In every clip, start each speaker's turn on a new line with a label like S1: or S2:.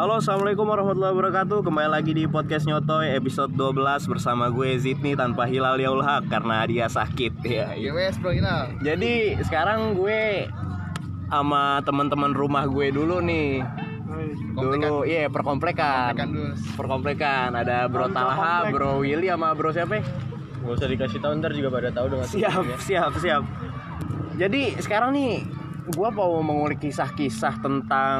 S1: Halo assalamualaikum warahmatullahi wabarakatuh. Kembali lagi di podcast Nyotoy episode 12 Bersama gue Zidni tanpa Hilal Yaul Haq Karena dia sakit. Ya,
S2: Ya wes bro Ina.
S1: Jadi sekarang gue sama teman-teman rumah gue dulu nih. Dulu iya perkomplekan.
S2: Kan dulu.
S1: Perkomplekan. Ada Bro Talha, Bro Willy sama Bro siapa? Ya?
S3: Gak usah dikasih tahu ntar juga pada tahu dengan
S1: Siap, siap, siap. Jadi sekarang nih gua mau mengulik kisah-kisah tentang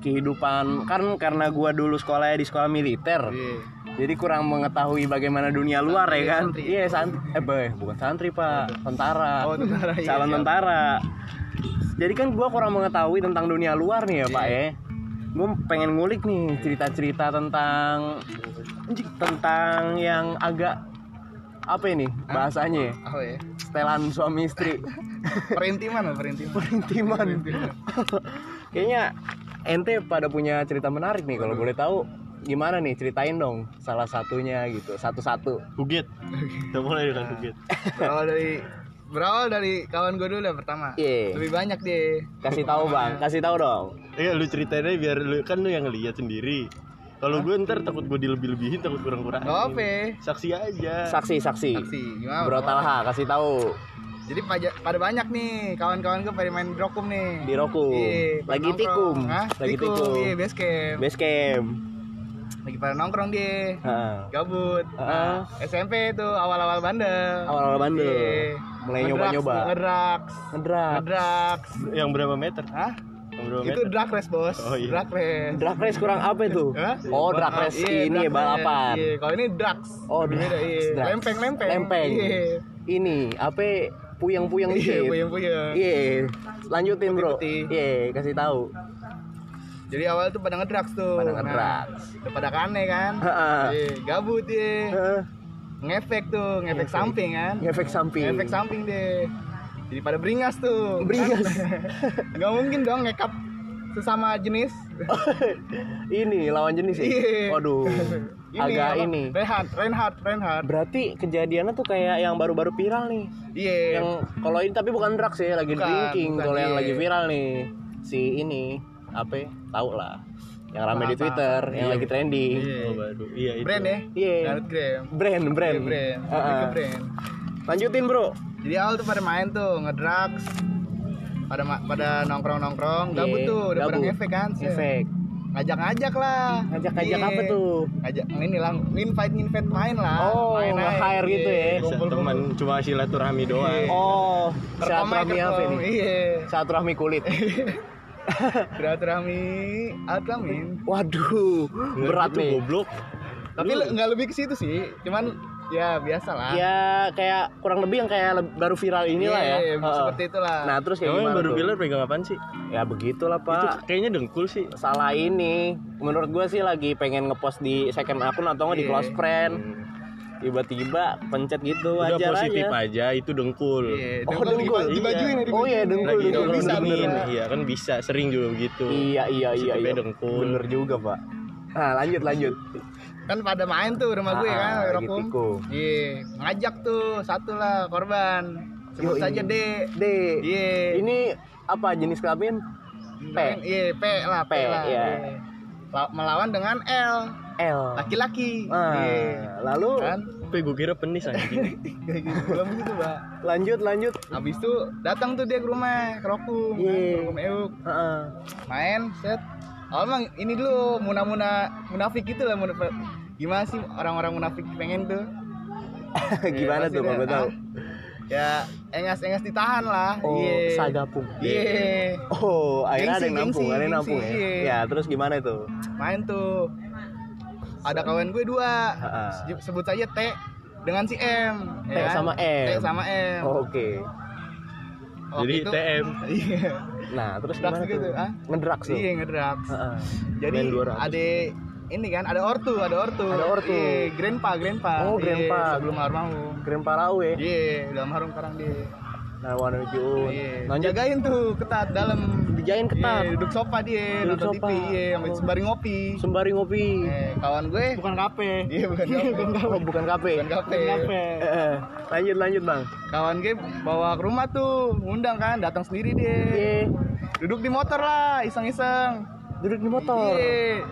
S1: kehidupan kan karena gua dulu sekolahnya di sekolah militer.
S2: Iya.
S1: Jadi kurang mengetahui bagaimana dunia luar ya kan? Iya, santri. Eh, boy, bukan santri, Pak. Tentara.
S2: Oh, tentara, iya,
S1: Calon
S2: siap.
S1: tentara. Jadi kan gua kurang mengetahui tentang dunia luar nih ya, Pak
S2: Iya.
S1: ya. Gue pengen ngulik nih cerita-cerita tentang tentang yang agak apa ini bahasanya ya?
S2: Oh ya.
S1: setelan suami istri
S2: Perintiman lah perintiman.
S1: perintiman kayaknya ente pada punya cerita menarik nih kalau boleh tahu gimana nih ceritain dong salah satunya gitu satu-satu
S3: Hugit. Kita mulai dengan Hugit.
S2: Berawal dari berawal dari kawan gue dulu lah pertama.
S1: Iya.
S2: Lebih banyak deh.
S1: kasih tahu bang kasih tahu dong
S3: Iya lu ceritain aja biar lu kan lu yang ngeliat sendiri. Kalau gue ntar takut gue dilebih-lebihin takut kurang-kurang.
S2: Gak apa.
S3: Saksi aja.
S1: saksi saksi
S2: Aksi. Gimana?
S1: bro Talha kasih tahu
S2: Jadi pada banyak nih kawan-kawan gue pada main drokum nih.
S1: di Roku
S2: Iya, pada
S1: lagi
S2: nongkrong.
S1: tikum
S2: Hah?
S1: lagi tikum
S2: Iya, base camp.
S1: base camp
S2: Lagi pada nongkrong dia.
S1: Heeh.
S2: Gabut.
S1: Heeh.
S2: Nah, SMP tuh awal-awal bandel.
S1: awal-awal bandel
S2: Iya.
S1: mulai nyoba-nyoba
S2: Ngedrugs.
S1: ngedrak
S2: Ngedrugs.
S3: Yang berapa meter?
S2: Hah? Itu
S3: meter?
S2: drag race bos.
S3: Oh, iya.
S2: Drag race.
S1: drag race kurang apa itu
S2: Hah?
S1: oh drag race
S2: Iya,
S1: ini
S2: drag
S1: balapan.
S2: Iya, kalau ini drugs.
S1: Oh,
S2: Beda,
S1: drugs,
S2: iya.
S1: drugs.
S2: Lempeng, lempeng.
S1: Lempeng.
S2: Iya.
S1: ini apa puyang-puyang
S2: Iya,
S1: dikit
S2: puyeng-puyeng.
S1: Iya, lanjutin bro. Iya, kasih tahu.
S2: Jadi awal tuh pada ngedrugs tuh.
S1: Pada
S2: Nah,
S1: ngedrugs.
S2: udah pada kane kan.
S1: Heeh.
S2: Iya, gabut dia.
S1: Heeh,
S2: Ngefek tuh, ngefek
S1: Ngefek.
S2: samping kan.
S1: Ngefek samping.
S2: Ngefek samping deh. Jadi pada beringas tuh.
S1: Beringas.
S2: Gak mungkin dong ngekap sesama jenis.
S1: ini lawan jenis ya.
S2: Iya.
S1: Waduh. agak
S2: apa?
S1: ini.
S2: Reinhard, Reinhard, Reinhard.
S1: Berarti kejadiannya tuh kayak yang baru-baru viral nih.
S2: Iya.
S1: Yang kalau ini tapi bukan drugs ya, lagi
S2: Bukan,
S1: drinking. Kalau yang
S2: iya.
S1: lagi viral nih si ini apa? ya? Tahu lah. Yang rame di Twitter, yang
S2: Iya.
S1: lagi trending.
S2: Iya.
S3: Oh, baru. Iya itu.
S2: Brand ya?
S1: Iya. Brand, brand.
S2: Iya, brand. Lebih ke brand.
S1: Lanjutin, Bro.
S2: Jadi awal tuh pada main tuh ngedrugs pada pada nongkrong-nongkrong gabut
S1: Iya,
S2: tuh udah
S1: gabut.
S2: ngefek kan.
S1: Efek.
S2: ngajak-ngajak lah
S1: Ngajak-ngajak
S2: Iya.
S1: apa tuh?
S2: ngajak ini lah invite invite main lah
S1: Oh,
S2: main
S1: nge-hire gitu ya?
S3: Bisa
S2: Kumpul-kumpul.
S3: teman cuma silaturahmi doang.
S2: Iya.
S1: Oh, silaturahmi apa ini?
S2: iya
S1: Silaturahmi kulit.
S2: silaturahmi atramin
S1: Waduh, berat nih.
S3: Goblok.
S2: tapi nggak lebih ke situ sih cuman ya biasa lah
S1: Ya kayak kurang lebih yang kayak le- baru viral inilah ya.
S2: Iya,
S1: Heeh.
S2: seperti itulah
S1: Nah, terus kayak
S3: Emang
S1: gimana
S3: baru bilang pegang apaan sih?
S1: Ya begitulah,
S3: Itu
S1: Pak.
S3: kayaknya dengkul sih.
S1: Salah ini. Menurut gue sih lagi pengen ngepost di second akun atau nggak di
S2: Iya.
S1: close friend. Tiba-tiba pencet gitu
S3: Udah
S1: wajar
S3: positif
S1: aja.
S3: aja itu dengkul.
S2: Iya,
S1: Oh,
S2: dengkul
S1: dengkul.
S2: diba- dibajuin ya
S1: Oh iya, dengkul,
S3: Lagi
S1: dengkul,
S3: dengkul
S2: bisa,
S3: dingin.
S2: bisa.
S3: Iya kan bisa sering juga begitu.
S1: Iya, iya, iya, iya.
S3: Dengkul.
S1: Bener juga, Pak. Nah, lanjut, lanjut.
S2: Kan pada main tuh rumah gue
S1: Ah,
S2: kan
S1: lagi
S2: Rokum.
S1: tikung.
S2: Iya, ngajak tuh satu lah korban. Sebut saja D.
S1: D.
S2: Iya.
S1: Ini apa jenis kelamin? P.
S2: Iya, P lah, P,
S1: P,
S2: lah.
S1: iya.
S2: Iya. La- Melawan dengan L,
S1: L.
S2: laki-laki.
S1: Ah,
S2: Iya.
S1: lalu
S2: Kan?
S3: Tapi gue kira penis anjing.
S2: Kayak gitu. Belum gitu, Mbak.
S1: lanjut, lanjut.
S2: Habis itu datang tuh dia ke rumah, ke Rokum, kan,
S1: Iya.
S2: ke Rokum Euk.
S1: Heeh.
S2: Main, set. Oh, emang ini dulu muna-muna munafik gitu lah munafik. Gimana sih orang-orang munafik pengen tuh?
S1: Gimana
S2: pasti
S1: tuh kalau tahu?
S2: Ah, Ya, engas-engas ditahan lah.
S1: Oh,
S2: Iya.
S1: sagapung.
S2: Iya.
S1: Oh, akhirnya ada yang nampung,
S2: gengsi,
S1: ada yang nampung
S2: gengsi,
S1: ya.
S2: iya.
S1: Ya, terus gimana itu?
S2: Main tuh. Ada kawan gue dua. Se- Sebut saja T dengan si M.
S1: T
S2: ya kan?
S1: sama M.
S2: T sama M.
S1: Oke.
S2: Waktu
S3: Jadi
S2: itu-
S3: TM.
S2: Iya.
S1: Nah, terus
S2: Drugs
S1: gimana
S2: gitu,
S1: tuh?
S2: ah?
S1: Ngedrugs tuh.
S2: Iya, ngedrugs.
S1: Heeh.
S2: Jadi
S3: Main 200.
S2: ada ini kan ada ortu, ada ortu.
S1: Ada ortu.
S2: Iya, grandpa, grandpa.
S1: Oh,
S2: Iya,
S1: grandpa.
S2: sebelum almarhum.
S1: Parau ya.
S2: Iya, udah almarhum sekarang dia.
S1: Nah, warna hijau.
S2: Iya.
S1: Lanjut
S2: Jagain tuh ketat dalam.
S1: dijain ketat.
S2: Iya, duduk sofa dia,
S1: Duduk
S2: nonton
S1: sofa.
S2: TV, iya,
S1: Oh.
S2: sembari ngopi.
S1: Sembari ngopi.
S2: Eh, kawan gue
S1: Bukan kafe.
S2: Iya, bukan kafe.
S1: Oh, bukan kafe.
S2: Bukan kafe.
S1: Eh, lanjut lanjut, Bang.
S2: Kawan gue bawa ke rumah tuh, ngundang kan, datang sendiri dia.
S1: Iya.
S2: Duduk di motor lah, iseng-iseng.
S1: Duduk di motor.
S2: Iya.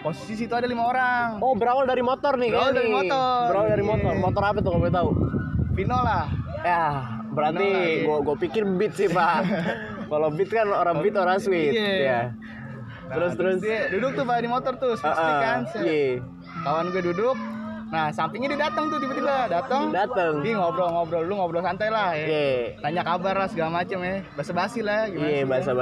S2: Posisi situ ada lima orang.
S1: Oh, berawal dari motor nih
S2: Berawal dari
S1: nih.
S2: motor.
S1: Berawal dari
S2: Iya.
S1: motor. Motor apa tuh kalau boleh tahu?
S2: Vino lah.
S1: Ya, berarti
S2: lagi.
S1: gua gua pikir beat sih, Pak. kalau beat kan orang beat orang sweet.
S2: Iya.
S1: Ya.
S2: Nah,
S1: Terus terus.
S2: dia duduk tuh pak di motor tuh, speak
S1: Ah, ah,
S2: kan.
S1: Iya.
S2: Kawan gue duduk. Nah, sampingnya dia datang tuh tiba-tiba, datang.
S1: Dateng.
S2: Dia ngobrol-ngobrol, lu ngobrol santai lah ya.
S1: Iya.
S2: Tanya kabar lah segala macem ya. Basa-basi lah
S1: Iya,
S2: sih,
S1: bahasa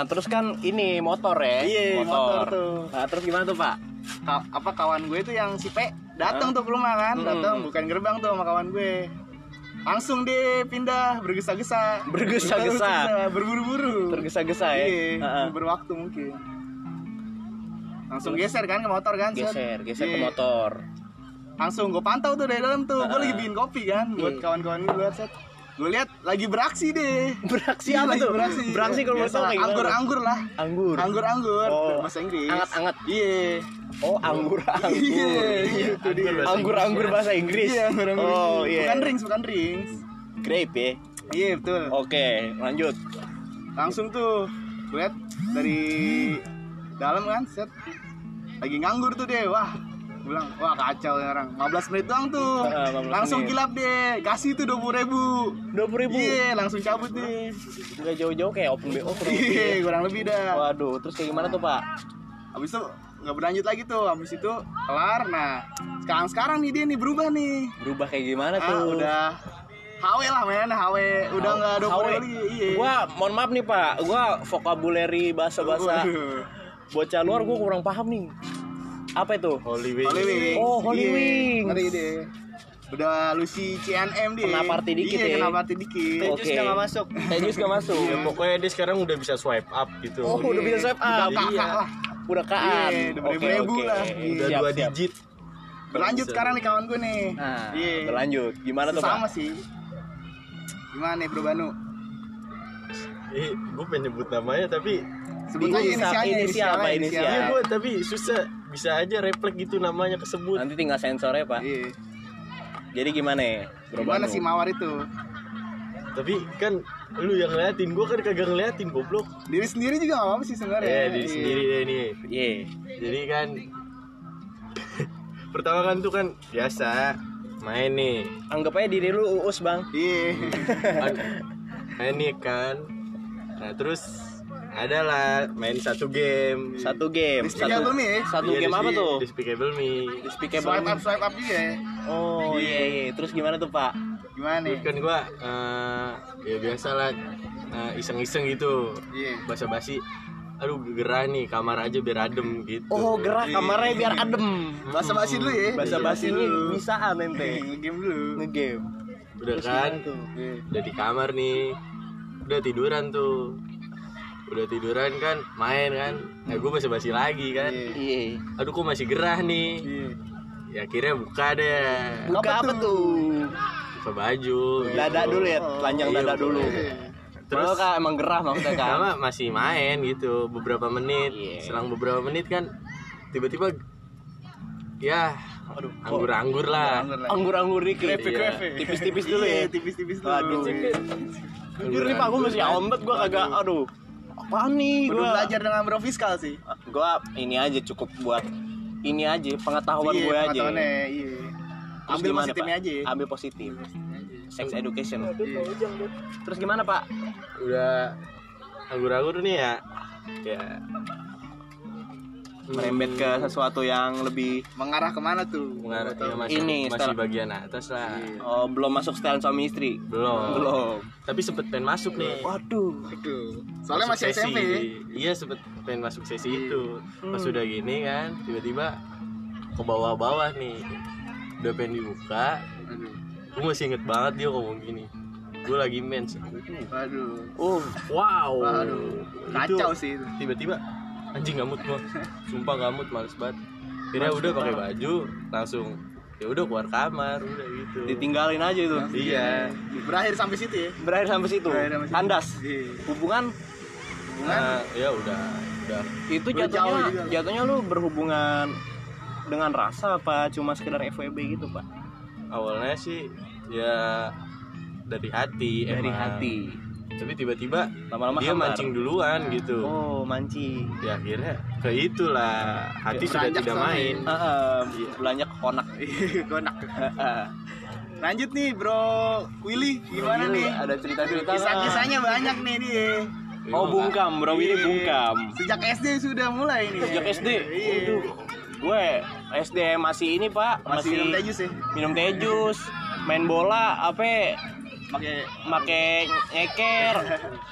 S2: Nah,
S1: terus kan ini motor ya.
S2: Iya, motor tuh.
S1: Nah, terus gimana tuh, Pak?
S2: ka- apa kawan gue itu yang si P datang tuh ke rumah kan,
S1: Hmm.
S2: datang bukan gerbang tuh sama kawan gue. Langsung dia pindah bergesa-gesa.
S1: Bergesa-gesa.
S2: berburu-buru.
S1: Tergesa-gesa ya.
S2: Iya,
S1: Heeh.
S2: berwaktu mungkin. Langsung geser kan ke motor kan, set.
S1: Geser, geser ke
S2: Iya.
S1: motor.
S2: Langsung gue pantau tuh dari dalam tuh. Gue lagi bikin kopi kan buat
S1: Iya.
S2: kawan-kawan gue set. Gue lihat lagi beraksi deh.
S1: Beraksi
S2: Iya,
S1: apa
S2: lagi
S1: tuh?
S2: Beraksi.
S1: Beraksi kalau mau kayak gimana?
S2: Anggur-anggur lah.
S1: Anggur.
S2: Anggur-anggur.
S1: Oh.
S2: Bahasa Inggris.
S1: Anget-anget.
S2: Iya.
S1: Oh, anggur, anggur.
S2: Iya,
S1: Iya.
S2: itu dia.
S3: Bahasa
S1: Anggur-anggur bahasa Inggris.
S2: Iya, anggur-anggur.
S1: Oh, iya.
S2: Bukan rings, bukan rings.
S1: Grape ya.
S2: Iya, betul.
S1: Oke, lanjut.
S2: Langsung tuh gue liat dari dalam kan, set. Lagi nganggur tuh deh. Wah, gue bilang, wah kacau ya orang. 15 menit doang tuh.
S1: Heeh, 15
S2: langsung
S1: menit.
S2: kilap deh. Kasih tuh 20 ribu.
S1: Dua puluh ribu.
S2: Iya, langsung cabut deh.
S1: Nggak jauh-jauh kayak open BO kurang lebih ya.
S2: Iya, kurang lebih dah.
S1: Waduh, terus kayak gimana tuh, Pak?
S2: Habis itu nggak berlanjut lagi tuh. Habis itu kelar. Nah, sekarang sekarang nih dia nih berubah nih.
S1: Berubah kayak gimana
S2: Ah,
S1: tuh?
S2: udah HW lah men, HW udah nggak ada lagi. Iya.
S1: Gua mohon maaf nih, Pak. Gua vocabulary bahasa-bahasa bocah luar gua kurang paham nih. Apa itu?
S3: Holy Wing.
S2: Holy Wings.
S1: Oh, Holy
S2: Iya,
S1: Wings.
S2: Ngeri deh. Udah Lucy CNM dia.
S1: Kena party dikit
S2: iya,
S1: ya.
S2: kena party dikit.
S1: Oke. Tejus gak masuk.
S3: Ya, pokoknya dia sekarang udah bisa swipe up gitu.
S1: Oh, udah bisa swipe
S2: Udah
S1: up.
S2: kakak
S3: Iya.
S2: lah.
S1: Udah kaan.
S2: Iya, udah
S1: Oke,
S2: beribu-ribu
S1: oke.
S2: lah.
S3: Udah
S1: Siap,
S3: dua
S1: siap.
S3: digit.
S2: Berlanjut
S3: Bisa.
S2: sekarang nih kawan gue nih.
S1: Nah,
S2: Iya.
S1: berlanjut. Gimana tuh,
S2: Sama sih. Gimana nih Bro Banu?
S3: Eh, gue pengen nyebut namanya tapi
S2: Sebut
S1: Inisial-
S2: aja inisialnya,
S1: inisial apa, inisial?
S3: Iya
S1: Ya.
S3: gue tapi susah bisa aja refleks gitu namanya kesebut.
S1: Nanti tinggal sensornya, Pak.
S2: Iya.
S1: Jadi gimana ya?
S2: Gimana
S1: Banu?
S2: si Mawar itu?
S3: Tapi kan lu yang ngeliatin, gue kan kagak ngeliatin goblok.
S2: Diri sendiri juga gak apa-apa sih sebenarnya.
S3: Ya diri
S2: Iya.
S3: sendiri deh nih.
S1: Iya.
S3: Jadi kan pertama kan tuh kan biasa main nih,
S1: Anggap aja diri lu uus, Bang.
S2: Iya.
S3: Main nih kan. Nah terus adalah main satu game.
S1: Satu game.
S2: Despicable
S1: Satu,
S2: Me ya?
S1: satu
S3: Iya,
S1: game apa tuh?
S3: Despicable Me.
S1: Despicable
S2: Swipe
S1: Me.
S2: up, swipe up juga ya.
S1: Oh, iya iya. Terus gimana tuh, Pak?
S2: Gimana nih?
S3: Terus kan gua eh, ya biasa lah eh, iseng-iseng gitu.
S2: Iya.
S3: Basa-basi. Aduh gerah nih kamar aja biar adem gitu.
S1: Oh, gerak kamarnya biar adem.
S2: Bahasa basi dulu ya.
S1: Bahasa basinya bisaan ente.
S2: Game dulu.
S1: Ngegame.
S3: Udah kan? Udah di kamar nih. Udah tiduran tuh. Udah tiduran kan, main kan. Nah, gue basa-basi lagi kan.
S2: Iya.
S1: Iya.
S3: Aduh kok masih gerah nih.
S2: Iya.
S3: Ya akhirnya buka deh.
S1: Buka apa tuh?
S3: Buka baju. gitu.
S1: Dada dulu ya, telanjang
S3: Iya,
S1: dada dulu.
S3: Terus-
S1: kak emang gerah maksudnya kan?
S3: Sama masih main gitu beberapa menit.
S1: Iya.
S3: Selang beberapa menit kan tiba-tiba ya
S1: Aduh,
S3: anggur-anggur lah.
S2: Anggur lah.
S1: anggur-anggur dikit.
S3: Iya.
S2: grepe.
S1: Tipis-tipis dulu
S2: Iya,
S1: ya.
S2: tipis-tipis dulu.
S1: Waduh. Jujur nih Pak, gue masih banget gue kagak aduh. Apaan nih
S2: Perlu
S1: gue?
S2: belajar dengan bro fiskal sih.
S1: Gue ini aja cukup buat ini aja pengetahuan
S2: Iya,
S1: gue aja.
S2: Iya.
S1: Terus
S2: Ambil
S1: gimana,
S2: positifnya
S1: Pak?
S2: aja.
S1: Ambil positif. Sex education.
S2: Iya.
S1: Terus gimana Pak?
S3: Udah anggur-anggur nih ya. Ya
S1: Merembet ke sesuatu yang lebih
S2: Mengarah ke mana tuh?
S3: mengarah ya masih
S1: Ini,
S3: masih bagian atas lah.
S1: oh, belum masuk setelan suami istri.
S3: Belum.
S1: Belum.
S3: Tapi sempet pengen masuk nih.
S1: Waduh.
S2: Aduh. Soalnya
S3: Masuk
S2: masih
S3: sesi.
S2: SMP ya.
S3: Iya sempet pengen masuk sesi itu. Pas
S1: Hmm.
S3: udah gini kan, tiba-tiba ke bawah-bawah nih. Udah pengen dibuka.
S2: Aduh.
S3: Gue masih inget banget dia ngomong gini. Gue lagi mens.
S2: Waduh.
S1: Uh,
S3: Wow.
S2: Waduh.
S3: Itu
S2: Kacau sih itu.
S3: Tiba-tiba anjing gamut gua. Sumpah gamut males banget. Akhirnya udah pakai baju langsung ya udah keluar kamar udah gitu.
S1: ditinggalin aja itu.
S3: Iya.
S2: Berakhir sampai situ ya.
S1: Berakhir sampai situ.
S2: Berakhir sampai situ.
S1: Kandas.
S2: Iya.
S1: Hubungan
S3: Nah, ya udah udah
S1: itu
S2: Udah
S1: jatuhnya
S2: juga.
S1: jatuhnya lu berhubungan dengan rasa apa cuma sekedar FWB gitu, Pak?
S3: awalnya sih ya dari hati
S1: dari
S3: emang.
S1: hati
S3: tapi tiba-tiba
S1: lama-lama
S3: dia
S1: hambar.
S3: mancing duluan gitu
S1: oh mancing
S3: ya akhirnya ke itulah hati sudah
S2: beranjak
S3: tidak
S2: soalnya.
S3: main
S1: Heeh, belanja ke konak
S2: Konak. Lanjut nih bro Willy gimana
S1: Willy,
S2: nih?
S1: ada cerita-cerita
S2: Kisah-kisahnya banyak nih dia.
S1: oh bungkam bro ini
S2: Iya.
S1: bungkam
S2: Sejak SD sudah mulai nih.
S1: sejak SD
S2: Iya.
S1: Waduh. gue SD masih ini pak
S2: Masih minum teh jus ya?
S1: minum teh jus main bola apa
S2: Pakai
S1: make nyeker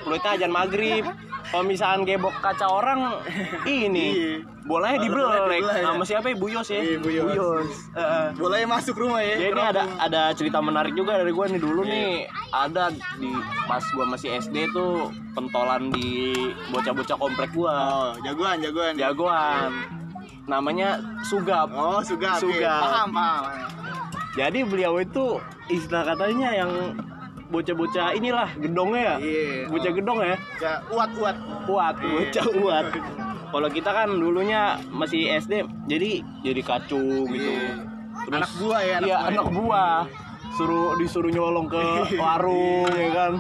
S1: kulitnya ajan maghrib kalau misalkan gebok kaca orang ini
S2: Iya.
S1: bolanya
S2: Bolanya dibelek
S1: sama siapa ya Buyos ya
S2: Iya, Buyos.
S1: Heeh.
S2: boleh masuk rumah ya.
S1: Ya ini ada ada cerita menarik juga dari gue nih dulu
S2: Iya.
S1: nih ada di pas gue masih SD tuh pentolan di bocah-bocah komplek gue
S2: Oh, jagoan, jagoan.
S1: jagoan namanya Sugap
S2: Oh, suga. oke.
S1: Sugap.
S2: Paham, paham.
S1: jadi beliau itu istilah katanya yang bocah-bocah inilah gedongnya ya
S2: Iya.
S1: bocah gedong ya
S2: Ya, uat, uat.
S1: kuat
S2: Iya.
S1: bocah kuat kalau kita kan dulunya masih SD jadi jadi kacung gitu
S2: Iya. Anak buah ya, anak
S1: iya
S2: buah.
S1: anak buah suruh disuruh nyolong ke warung ya kan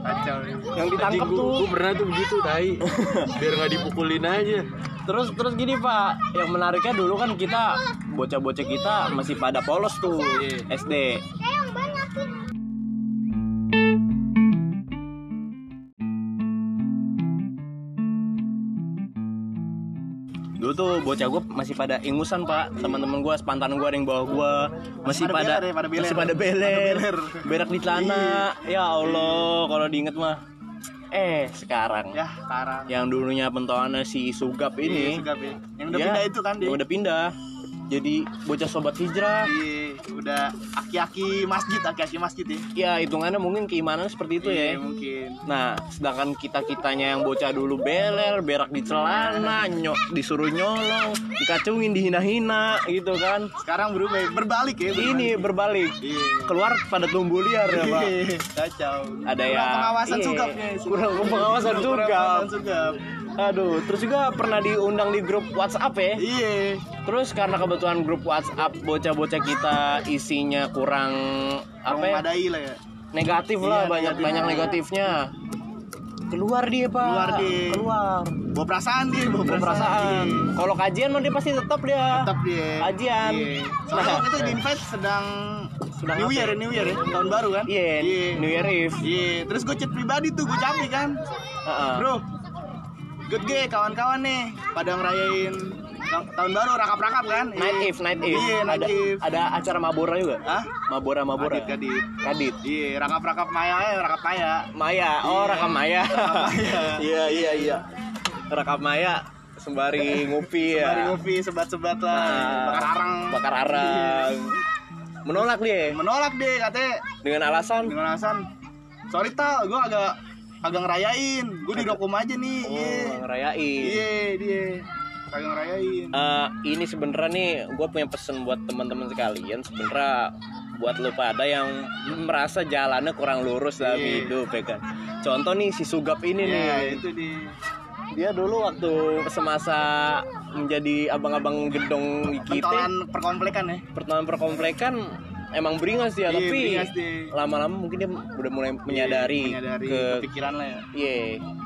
S2: Kacau.
S1: yang ditangkap
S3: gue
S1: tuh
S3: pernah tuh begitu tai biar nggak dipukulin aja
S1: terus terus gini pak yang menariknya dulu kan kita bocah-bocah kita masih pada polos tuh
S2: Iya.
S1: SD tuh bocah gue masih pada ingusan pak teman-teman gue sepantaran gue ada yang bawah gue masih
S2: Pada
S1: pada,
S2: beler ya, pada beler.
S1: masih pada beler,
S2: Pada beler.
S1: berak di celana ya allah kalau diinget mah eh sekarang
S2: Ya, sekarang.
S1: yang dulunya pentolannya si Sugap
S2: Iya,
S1: ini
S2: sugap ya. Yang udah
S1: dia
S2: pindah itu kan dia.
S1: udah pindah jadi bocah sobat hijrah
S2: Iya, udah aki-aki masjid, aki-aki masjid ya.
S1: ya hitungannya mungkin keimanan seperti itu
S2: Iya,
S1: ya
S2: mungkin.
S1: nah sedangkan kita kitanya yang bocah dulu beler berak di celana nyok disuruh nyolong dikacungin dihina-hina gitu kan
S2: Sekarang berubah, ya. berbalik ya. berbalik.
S1: ini berbalik
S2: Iya.
S1: keluar pada tumbuh liar ya pak
S2: Iya, Kacau.
S1: ada
S2: Kurang
S1: ya
S2: pengawasan
S1: iya,
S2: sugapnya.
S1: kurang pengawasan
S2: Kurang
S1: juga
S2: pengawasan sugap.
S1: Aduh terus juga pernah diundang di grup WhatsApp ya
S2: Iya.
S1: Terus karena kebetulan grup WhatsApp bocah-bocah kita isinya kurang apa ya?
S2: Memadai lah ya.
S1: Negatif lah,
S2: Iya,
S1: banyak
S2: negatif.
S1: banyak negatifnya. Keluar dia, Pak.
S2: Keluar dia.
S1: Keluar.
S2: Bawa perasaan dia, bawa
S1: Bawa perasaan. Kalau kajian mah dia pasti tetap dia.
S2: Tetap dia.
S1: Kajian.
S2: Iya. Soalnya
S1: Nah.
S2: itu di invite sedang
S1: Sedang
S2: New Year,
S1: ya?
S2: New Year ya, tahun baru kan?
S1: Iya, New Year Eve.
S2: Iya, terus gue chat pribadi tuh, gue capek kan.
S1: Heeh.
S2: Bro, good gay kawan-kawan nih, pada ngerayain ta- tahun baru rakap-rakap kan?
S1: Night
S2: Iya.
S1: Eve, Night Eve.
S2: Iya, Night
S1: ada, ada acara Mabora juga.
S2: Hah?
S1: Mabora, Mabora.
S2: Kadit, kadit.
S1: Kadit.
S2: Iya, rakap-rakap Maya ya, rakap Maya.
S1: Maya. Oh,
S2: Iya. Rakap Maya.
S1: Iya, iya, iya. Rekam Maya sembari ngopi ya.
S2: Mari ngopi, sebat-sebat lah,
S1: Nah,
S2: bakar arang.
S1: bakar arang menolak dia
S2: Menolak deh katanya
S1: dengan alasan
S2: dengan alasan sorry tal, gue agak agak ngerayain, gue di Rokom aja nih.
S1: Oh, ngerayain.
S2: Iya, dia. Kagak ngerayain.
S1: Eh, ini sebenarnya nih gue punya pesen buat teman-teman sekalian. Sebenarnya buat lo pada yang merasa jalannya kurang lurus dalam
S2: Iya.
S1: hidup ya kan? Contoh nih si Sugap ini
S2: Iya,
S1: nih.
S2: itu di
S1: dia dulu waktu semasa menjadi abang-abang gedong kita
S2: pentolan perkomplekan ya.
S1: pertemuan perkomplekan emang beringas dia
S2: Iya,
S1: tapi lama-lama mungkin dia udah mulai menyadari,
S2: Iya, menyadari
S1: ke
S2: pikiran lah ya.
S1: iya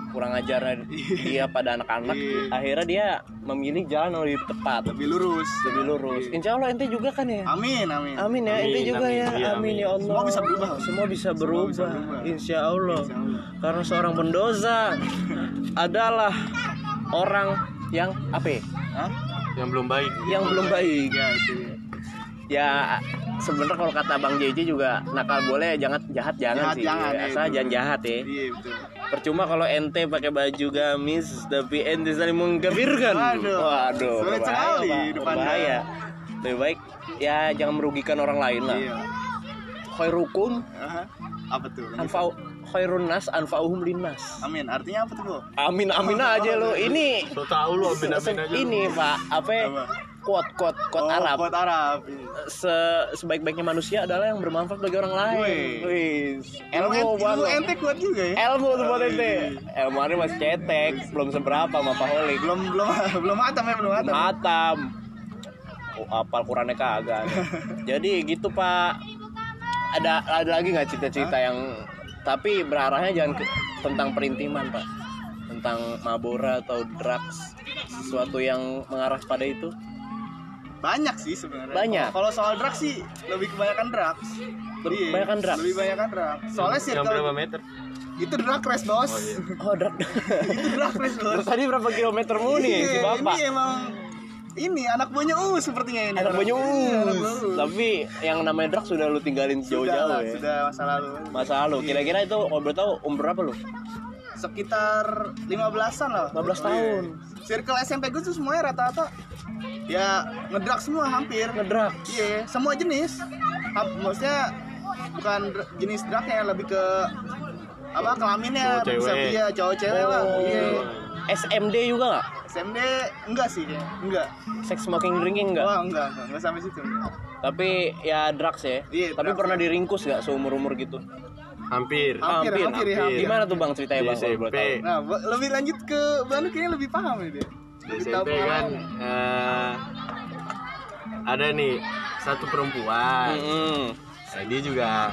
S1: kurang ajarnya dia pada anak-anak
S2: Iya.
S1: akhirnya dia memilih jalan yang lebih tepat
S2: Lebih lurus.
S1: lebih lurus insya Allah ente juga kan ya
S2: Amin, amin.
S1: amin ya ente juga
S3: amin.
S1: ya
S3: Iya,
S1: amin
S3: amin.
S1: ya Allah
S2: Semua bisa berubah.
S1: semua bisa
S2: Semua
S1: berubah,
S2: bisa berubah.
S1: insya Allah
S2: Insya Allah.
S1: karena seorang pendosa adalah orang yang apa ya?
S2: Hah?
S3: yang belum baik
S1: yang belum baik
S2: Ya, itu. ya.
S1: ya sebenarnya kalau kata Bang JJ juga nakal boleh jangan jahat jangan
S2: Jahat
S1: sih
S2: jangan, ya,
S1: asal jangan jahat ya
S2: Iya, betul.
S1: percuma kalau ente pakai baju gamis tapi ente saling mengkafirkan
S2: Waduh.
S1: waduh
S2: sekali
S1: lebih baik ya jangan merugikan orang lain lah
S2: Iya.
S1: khairukum
S2: Aha. Apa tuh?
S1: anfa'u khairun nas anfa'uhum linnas
S2: Amin. Artinya apa tuh, Bu?
S1: amin amin aja lo ini
S3: so tau lu amin amin aja
S1: ini pak apa ya?
S2: Apa?
S1: Quote quote quote
S2: Oh,
S1: Arab
S2: Quote Arab. Iya.
S1: Se sebaik-baiknya manusia adalah yang bermanfaat bagi orang lain.
S2: Wih.
S1: Wih,
S2: Ilmu,
S1: ilmu
S2: ente kuat juga ya?
S1: Ilmu tuh buat ente. Ilmu ini masih cetek, belum seberapa sama Pak Holik.
S2: Belum belum belum matam ya, belum matam.
S1: Matam. oh, apal Qurannya kagak jadi gitu pak ada ada lagi nggak cita-cita yang tapi berarahnya jangan ke- tentang perintiman pak tentang mabora atau drugs sesuatu yang mengarah pada itu
S2: banyak sih sebenarnya.
S1: Banyak.
S2: kalau soal drugs sih lebih kebanyakan drugs.
S1: Lebih
S2: Iya,
S1: kebanyakan drugs?
S2: lebih banyakan drugs. Soalnya sih
S3: yang berapa meter?
S2: Itu drug race bos.
S3: Oh, iya.
S1: oh drug
S2: itu drug race bos.
S1: Terus tadi berapa kilometer mulu nih si
S2: Iya,
S1: bapak?
S2: ini emang ini anak buahnya uh sepertinya ini.
S1: Anak banyak
S2: Iya, Uus.
S1: tapi yang namanya drugs sudah lu tinggalin jauh-jauh ya?
S2: sudah masa lalu.
S1: Masa lalu. Kira-kira itu kalau umur berapa lu
S2: sekitar 15-an lah
S1: 15 tahun.
S2: Iya. circle SMP gue tuh semuanya rata-rata ya ngedrug semua hampir
S1: ngedrug
S2: iya semua jenis Hap- maksudnya bukan jenis drugnya lebih ke apa kelaminnya
S3: Cowok
S2: bisa
S3: cewek.
S2: iya cowok cewek lah
S1: Oh.
S2: iya
S1: SMD juga nggak
S2: SMD enggak sih kayaknya enggak
S1: sex smoking drinking nggak
S2: wah enggak enggak, enggak sampai situ enggak.
S1: tapi ya drugs ya
S2: Iya,
S1: tapi
S2: drugs.
S1: pernah diringkus nggak seumur umur gitu
S3: hampir.
S2: Hampir, hampir, ya, hampir.
S1: gimana tuh bang ceritanya bang boleh
S3: SMP.
S2: nah lebih lanjut ke Banu kayaknya lebih paham nih dia tahu
S3: SMP kan eh, ada nih satu perempuan. Nah, dia juga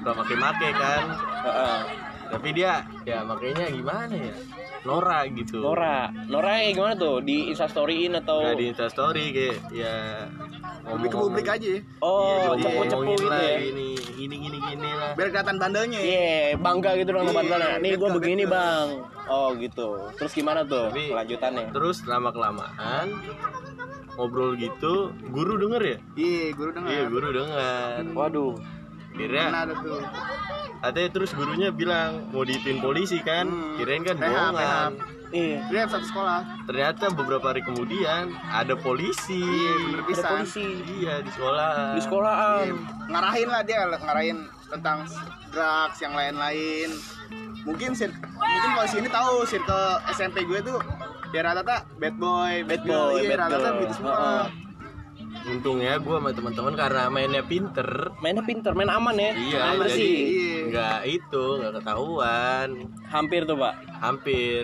S3: suka make-make kan?
S1: Heeh.
S3: tapi dia ya makanya gimana ya? Nora gitu.
S1: Nora. Nora kayak gimana tuh? Di instastoryin atau
S3: nggak di instastory kayak ya
S2: lebih ke publik aja ya.
S1: oh
S3: Iya,
S1: cepu-cepu
S3: ngomongin
S1: gitu
S3: lah,
S1: ya
S3: Ini, gini gini gini lah.
S2: biar kelihatan bandelnya ya.
S1: Iya, bangga gitu dong
S2: Iya,
S1: sama Bandana. Nih gue
S2: betul,
S1: begini
S2: betul.
S1: bang. Oh gitu. Terus gimana tuh
S3: Tapi-
S1: kelanjutannya?
S3: Terus lama kelamaan ngobrol gitu, guru denger ya?
S2: iya guru dengar
S3: Iya, guru denger.
S1: Waduh.
S3: Kira
S2: ada tuh
S3: terus gurunya bilang mau diitin polisi kan?
S2: Hmm.
S3: Kirain kan bohongan.
S1: Iya.
S2: dia satu sekolah
S3: Ternyata beberapa hari kemudian ada polisi.
S2: iya bener
S1: Ada polisi
S3: Iya di sekolah.
S1: di sekolahan.
S2: Iya, ngarahin lah dia ngarahin tentang drugs yang lain-lain mungkin sir mungkin kalau sini tahu circle SMP gue tuh ya rata-rata bad boy
S1: Bad boy,
S2: iya
S1: bad
S2: rata-rata gitu semua
S1: Heeh.
S3: Untungnya gue sama teman-teman karena mainnya pinter.
S1: Mainnya pinter, main aman ya.
S3: Iya,
S1: main
S3: jadi
S1: bersih.
S2: Iya.
S3: nggak itu, nggak ketahuan.
S1: Hampir tuh pak.
S3: hampir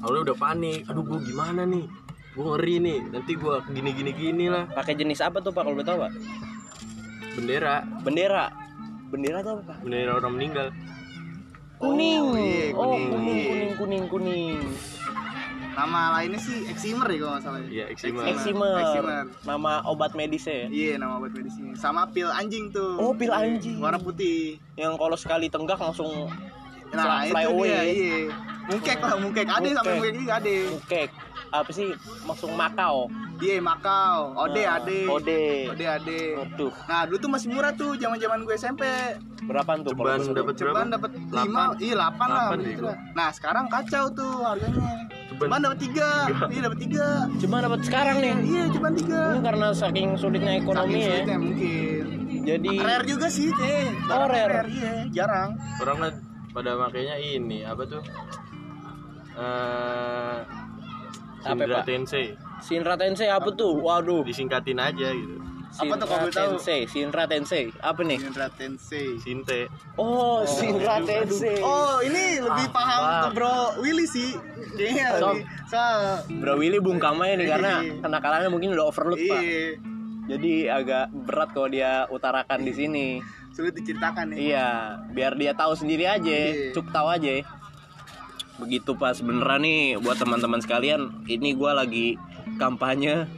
S3: awalnya udah panik aduh gue gimana nih gue ngeri nih nanti gue gini gini gini lah
S1: Pakai jenis apa tuh pak kalau boleh tahu pak?
S3: bendera
S1: Bendera. Bendera tuh apa pak?
S3: bendera orang meninggal
S1: Kuning.
S2: Oh, iya,
S1: Oh,
S2: kuning.
S1: kuning, kuning, kuning, kuning.
S2: nama lainnya sih eksimer ya kalau nggak salah ya.
S3: Iya, Eksimer.
S1: Eksimer.
S2: Eksimer.
S1: Nama obat medisnya ya.
S2: iya nama obat medisnya sama pil anjing tuh
S1: Oh, pil anjing.
S2: warna putih
S1: Yang kalau sekali tenggak langsung
S2: nah
S1: fly
S2: itu
S1: away.
S2: dia iya mungkek lah mungkek ada sampai
S1: Mungkek.
S2: mungkek juga ada
S1: Mukek. Apa sih? Langsung Makau.
S2: iya makau ode
S1: Nah,
S2: ade
S1: Ode.
S2: ode ade
S1: Waduh,
S2: nah dulu tuh masih murah tuh zaman zaman gue SMP
S1: berapaan tuh?
S3: Ceban dapat berapa
S2: Ceban dapat lima, iya delapan lah. Lah. Nah sekarang kacau tuh harganya.
S3: Ceban.
S2: Ceban dapat tiga, iya dapat tiga.
S1: Cuma dapat sekarang nih.
S2: Iya ceban tiga.
S1: Ini karena saking sulitnya ekonomi
S2: Saking
S1: ya.
S2: sulitnya mungkin.
S1: Jadi
S2: Rare juga sih, teh.
S1: Oh, rare.
S2: iya, jarang.
S3: orang pada makainya ini apa tuh eh
S1: Apa,
S3: Sindra
S1: Pak?
S3: Tensei
S1: Shinra Tensei apa tuh? Waduh.
S3: disingkatin aja gitu
S2: Apa tuh kalau tahu?
S1: Tensei, Shinra Tensei. Apa nih?
S2: Shinra Tensei.
S3: Sinte
S1: Oh, Shinra Tensei.
S2: Oh, ini lebih paham
S1: Pak.
S2: ke Bro Willy sih. Kayaknya lebih. Soal
S1: Bro Willy bungkamnya nih karena
S2: Iya.
S1: kenakalannya mungkin udah overload, Pak. Jadi agak berat kalau dia utarakan di sini.
S2: sulit diceritakan nih.
S1: Iya, biar dia tahu sendiri aja,
S2: Iya.
S1: cuk tahu aja. Begitu pas beneran nih buat teman-teman sekalian, ini gua lagi kampanye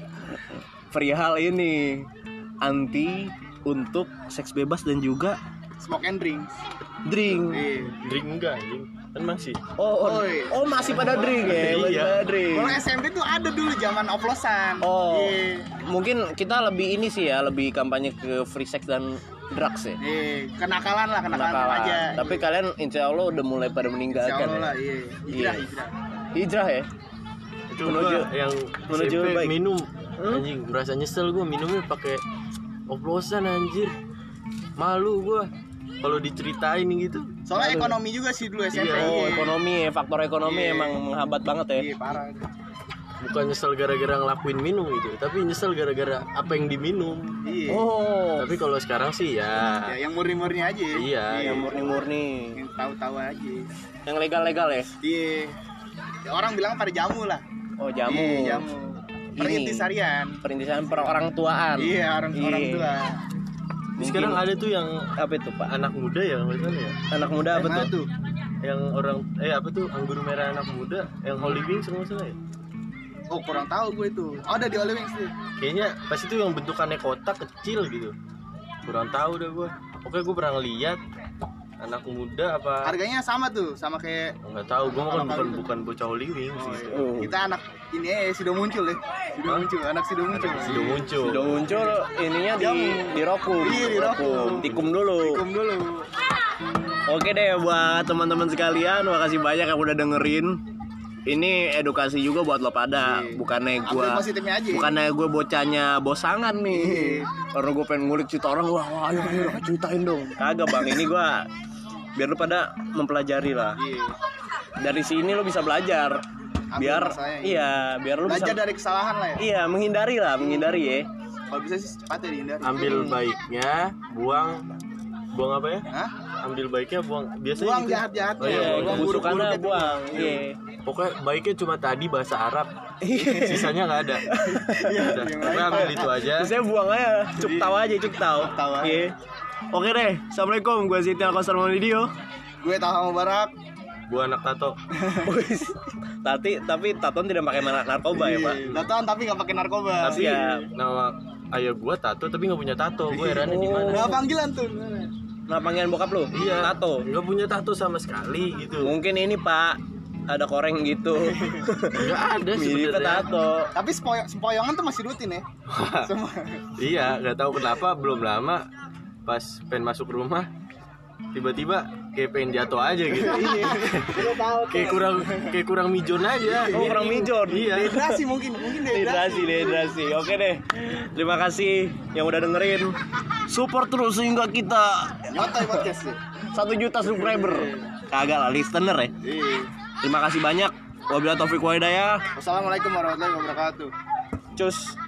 S1: perihal ini anti untuk seks bebas dan juga
S2: Smoke and drink.
S1: drink.
S2: Iya.
S3: drink enggak anjing kan masih
S1: Oh, oh, oh, masih pada drink ya, masih
S3: Iya.
S1: pada drink.
S2: Kalau SMP tuh ada dulu zaman oplosan.
S1: Oh,
S2: Iya.
S1: mungkin kita lebih ini sih ya, lebih kampanye ke free sex dan drugs ya.
S2: Eh, kenakalan lah, kenakalan,
S1: Kenakalan.
S2: aja.
S1: Tapi kalian insya Allah udah mulai pada
S2: Insya
S1: meninggalkan
S2: Allah
S1: ya.
S2: lah, iya. Hijrah,
S1: Iya.
S2: hijrah.
S1: Hijrah ya.
S3: itu
S1: Menuju-
S3: gua yang
S1: menuju
S3: SMP
S1: baik.
S3: minum
S1: Hmm?
S3: anjing merasa nyesel gue minumnya pakai oplosan anjir malu gue kalau diceritain gitu
S2: Soalnya ekonomi juga sih dulu SMP.
S3: Iya.
S1: Oh,
S2: iya.
S1: ekonomi ya, faktor ekonomi
S2: Iya.
S1: emang menghambat banget ya.
S2: Iya, parah.
S3: bukan nyesel gara-gara ngelakuin minum gitu tapi nyesel gara-gara apa yang diminum
S2: Iya.
S1: Oh,
S3: tapi kalau sekarang sih ya
S2: Ya, yang murni-murni aja. ya.
S3: iya
S1: yang murni-murni,
S2: Yang tahu-tahu aja.
S1: yang legal-legal ya.
S2: Iya. Ya, orang bilang pada jamu lah.
S1: Oh, jamu.
S2: Iya, jamu. perintis harian
S1: perintisan per orang tuaan
S2: iya orang orang
S1: Iya.
S2: tua
S3: Terus sekarang ada tuh yang
S1: apa itu pak?
S3: Anak muda ya salah ya?
S1: Anak muda apa
S2: Eh,
S1: tuh?
S2: tuh
S3: yang orang eh apa tuh anggur merah anak muda yang Holy Wings kalau salah ya?
S2: Oh kurang tahu gue itu. Ada di Holy Wings tuh
S3: kayaknya pas itu yang bentukannya kotak kecil gitu. Kurang tahu deh gua. Oke gua pernah ngeliat anak muda apa
S2: harganya sama tuh sama kayak
S3: nggak tahu gua kan bukan bukan bocah Holy Wings
S2: oh,
S3: gitu.
S2: iya.
S1: Oh.
S2: kita anak ini eh sudah muncul ya sudah
S3: Hah?
S2: muncul anak sudah muncul
S3: sudah muncul
S1: udah muncul ininya di di rokum
S2: Iya, di rokum.
S1: tikum dulu
S2: Hukum dulu
S1: Oke deh buat teman-teman sekalian, makasih banyak yang udah dengerin. Ini edukasi juga buat lo pada,
S2: Iya.
S1: bukannya
S2: positifnya aja
S1: bukannya gue bocahnya bosangan nih.
S2: Iya.
S1: Karena gue pengen ngulik cerita orang, wah, wah ayo, ayo, ceritain dong. Kagak bang, ini gua biar lo pada mempelajari lah.
S2: iya
S1: Dari sini lo bisa belajar.
S2: Ambil
S1: Biar
S2: iya.
S1: iya, biar bisa
S2: belajar dari kesalahan lah ya
S1: Iya, menghindari lah, menghindari ya.
S2: kalau bisa sih cepatnya dihindari
S3: ambil baiknya buang buang apa ya
S2: Hah?
S3: ambil baiknya buang biasanya
S2: buang
S3: gitu.
S2: jahat jahatnya
S3: Oh, iya,
S1: Iya,
S2: buang buruk-buruknya tuh.
S1: buang. Iya.
S3: pokoknya baiknya cuma tadi bahasa Arab sisanya nggak ada
S2: Iya,
S3: pokoknya ambil itu aja
S1: saya buang aja, cuk tahu aja, cuk tahu. Iya. Oke deh, assalamualaikum. Gue Siti Alkosar video.
S2: gue tahu sama barak
S3: gua anak tato.
S1: Tapi tapi Taton tidak pakai narkoba ya pak.
S2: Datang tapi nggak pakai narkoba
S3: tapi
S1: Siap.
S3: nama ayah gua tato tapi nggak punya tato gue herannya di mana
S2: Nah panggilan tuh
S1: Nah panggilan bokap lu?
S3: iya
S1: Tato.
S3: nggak punya tato sama sekali gitu
S1: Mungkin ini pak ada koreng gitu.
S3: nggak ada sebenarnya
S1: tato.
S2: Tapi sempoy- sempoyongan tuh masih rutin ya Semua
S3: iya nggak tahu kenapa belum lama pas pengen masuk rumah tiba-tiba kayak pengen jatuh aja gitu kayak kurang kayak kurang mijon aja
S1: Oh kurang mijon.
S3: iya
S2: Dehidrasi mungkin Mungkin
S1: dehidrasi Dehidrasi. Oke deh. Terima kasih yang udah dengerin. Support terus sehingga kita
S2: Nyotoy podcast ya
S1: satu juta subscriber. Kagak lah listener ya.
S2: Iya
S1: Terima kasih banyak. Wabillahi taufiq wa hidayah.
S2: Wassalamualaikum warahmatullahi wabarakatuh
S1: Cus.